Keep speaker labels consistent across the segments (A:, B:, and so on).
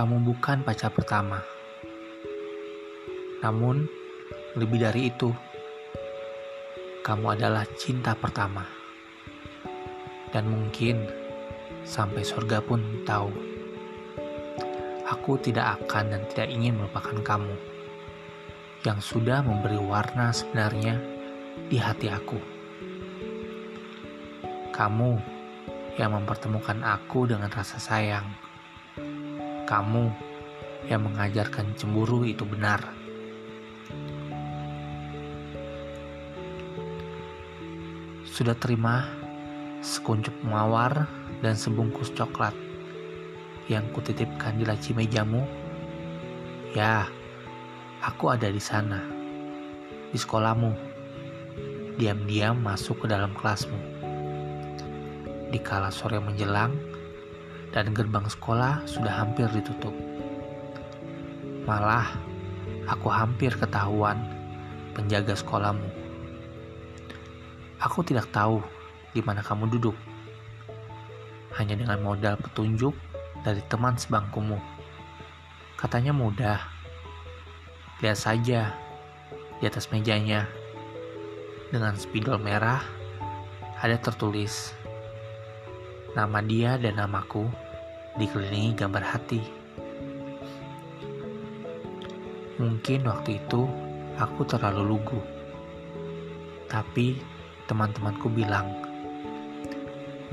A: Kamu bukan pacar pertama. Namun, lebih dari itu, kamu adalah cinta pertama. Dan mungkin sampai surga pun tahu. Aku tidak akan dan tidak ingin melupakan kamu yang sudah memberi warna sebenarnya di hati aku. Kamu yang mempertemukan aku dengan rasa sayang. Kamu yang mengajarkan cemburu itu benar. Sudah terima sekuncup mawar dan sebungkus coklat yang kutitipkan di laci mejamu? Ya, aku ada di sana, di sekolahmu. Diam-diam masuk ke dalam kelasmu. Di kala sore menjelang, dan gerbang sekolah sudah hampir ditutup. Malah, aku hampir ketahuan penjaga sekolahmu. Aku tidak tahu di mana kamu duduk. Hanya dengan modal petunjuk dari teman sebangkumu. Katanya mudah. Lihat saja di atas mejanya. Dengan spidol merah ada tertulis nama dia dan namaku dikelilingi gambar hati. Mungkin waktu itu aku terlalu lugu. Tapi teman-temanku bilang,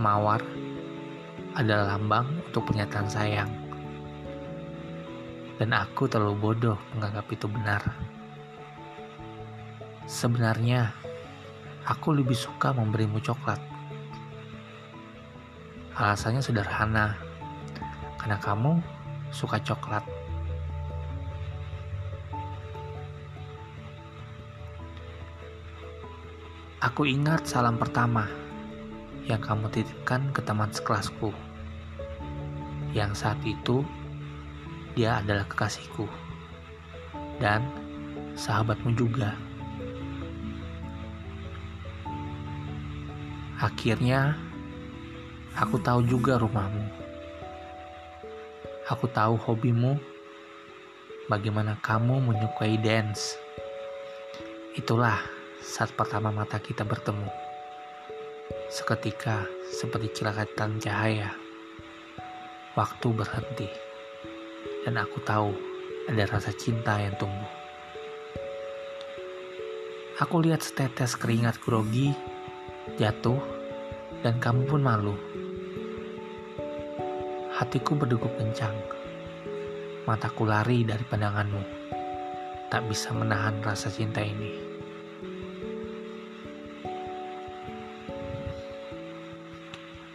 A: mawar adalah lambang untuk pernyataan sayang. Dan aku terlalu bodoh menganggap itu benar. Sebenarnya, aku lebih suka memberimu coklat. Alasannya sederhana, karena kamu suka coklat. Aku ingat salam pertama yang kamu titipkan ke teman sekelasku. Yang saat itu dia adalah kekasihku dan sahabatmu juga. Akhirnya, aku tahu juga rumahmu. Aku tahu hobimu, bagaimana kamu menyukai dance. Itulah saat pertama mata kita bertemu. Seketika, seperti kilatan cahaya, waktu berhenti, dan aku tahu ada rasa cinta yang tumbuh. Aku lihat setetes keringat grogi jatuh, dan kamu pun malu. Hatiku berdegup kencang. Mataku lari dari pandanganmu. Tak bisa menahan rasa cinta ini.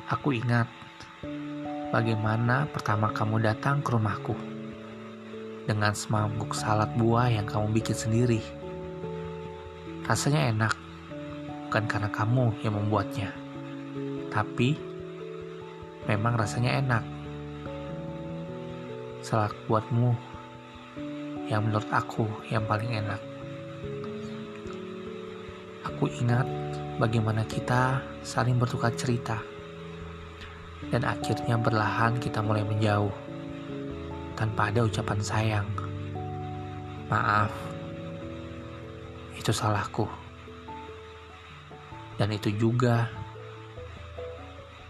A: Aku ingat bagaimana pertama kamu datang ke rumahku dengan semangkuk salad buah yang kamu bikin sendiri. Rasanya enak, bukan karena kamu yang membuatnya, tapi memang rasanya enak. Salak buatmu yang menurut aku yang paling enak. Aku ingat bagaimana kita saling bertukar cerita, dan akhirnya berlahan kita mulai menjauh tanpa ada ucapan sayang. Maaf, itu salahku. Dan itu juga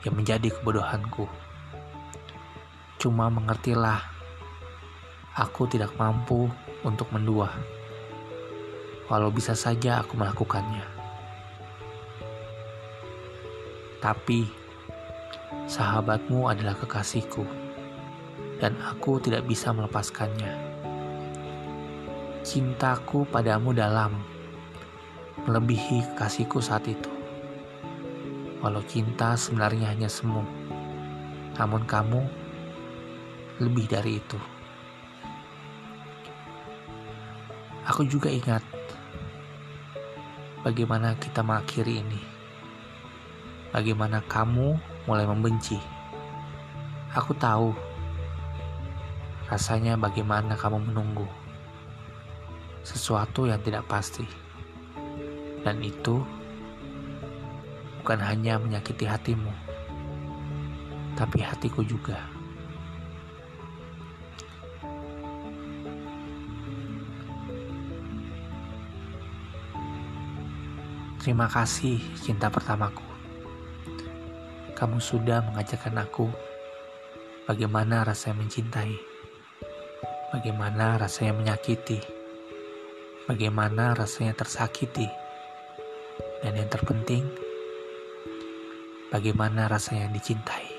A: yang menjadi kebodohanku. Cuma mengertilah, aku tidak mampu untuk mendua. Walau bisa saja aku melakukannya. Tapi, sahabatmu adalah kekasihku, dan aku tidak bisa melepaskannya. Cintaku padamu dalam, melebihi kekasihku saat itu. Walau cinta sebenarnya hanya semu, namun kamu lebih dari itu. Aku juga ingat bagaimana kita mengakhiri ini. Bagaimana kamu mulai membenci. Aku tahu rasanya bagaimana kamu menunggu sesuatu yang tidak pasti. Dan itu bukan hanya menyakiti hatimu, tapi hatiku juga. Terima kasih cinta pertamaku. Kamu sudah mengajarkan aku bagaimana rasanya mencintai, bagaimana rasanya menyakiti, bagaimana rasanya tersakiti, dan yang terpenting, bagaimana rasanya dicintai.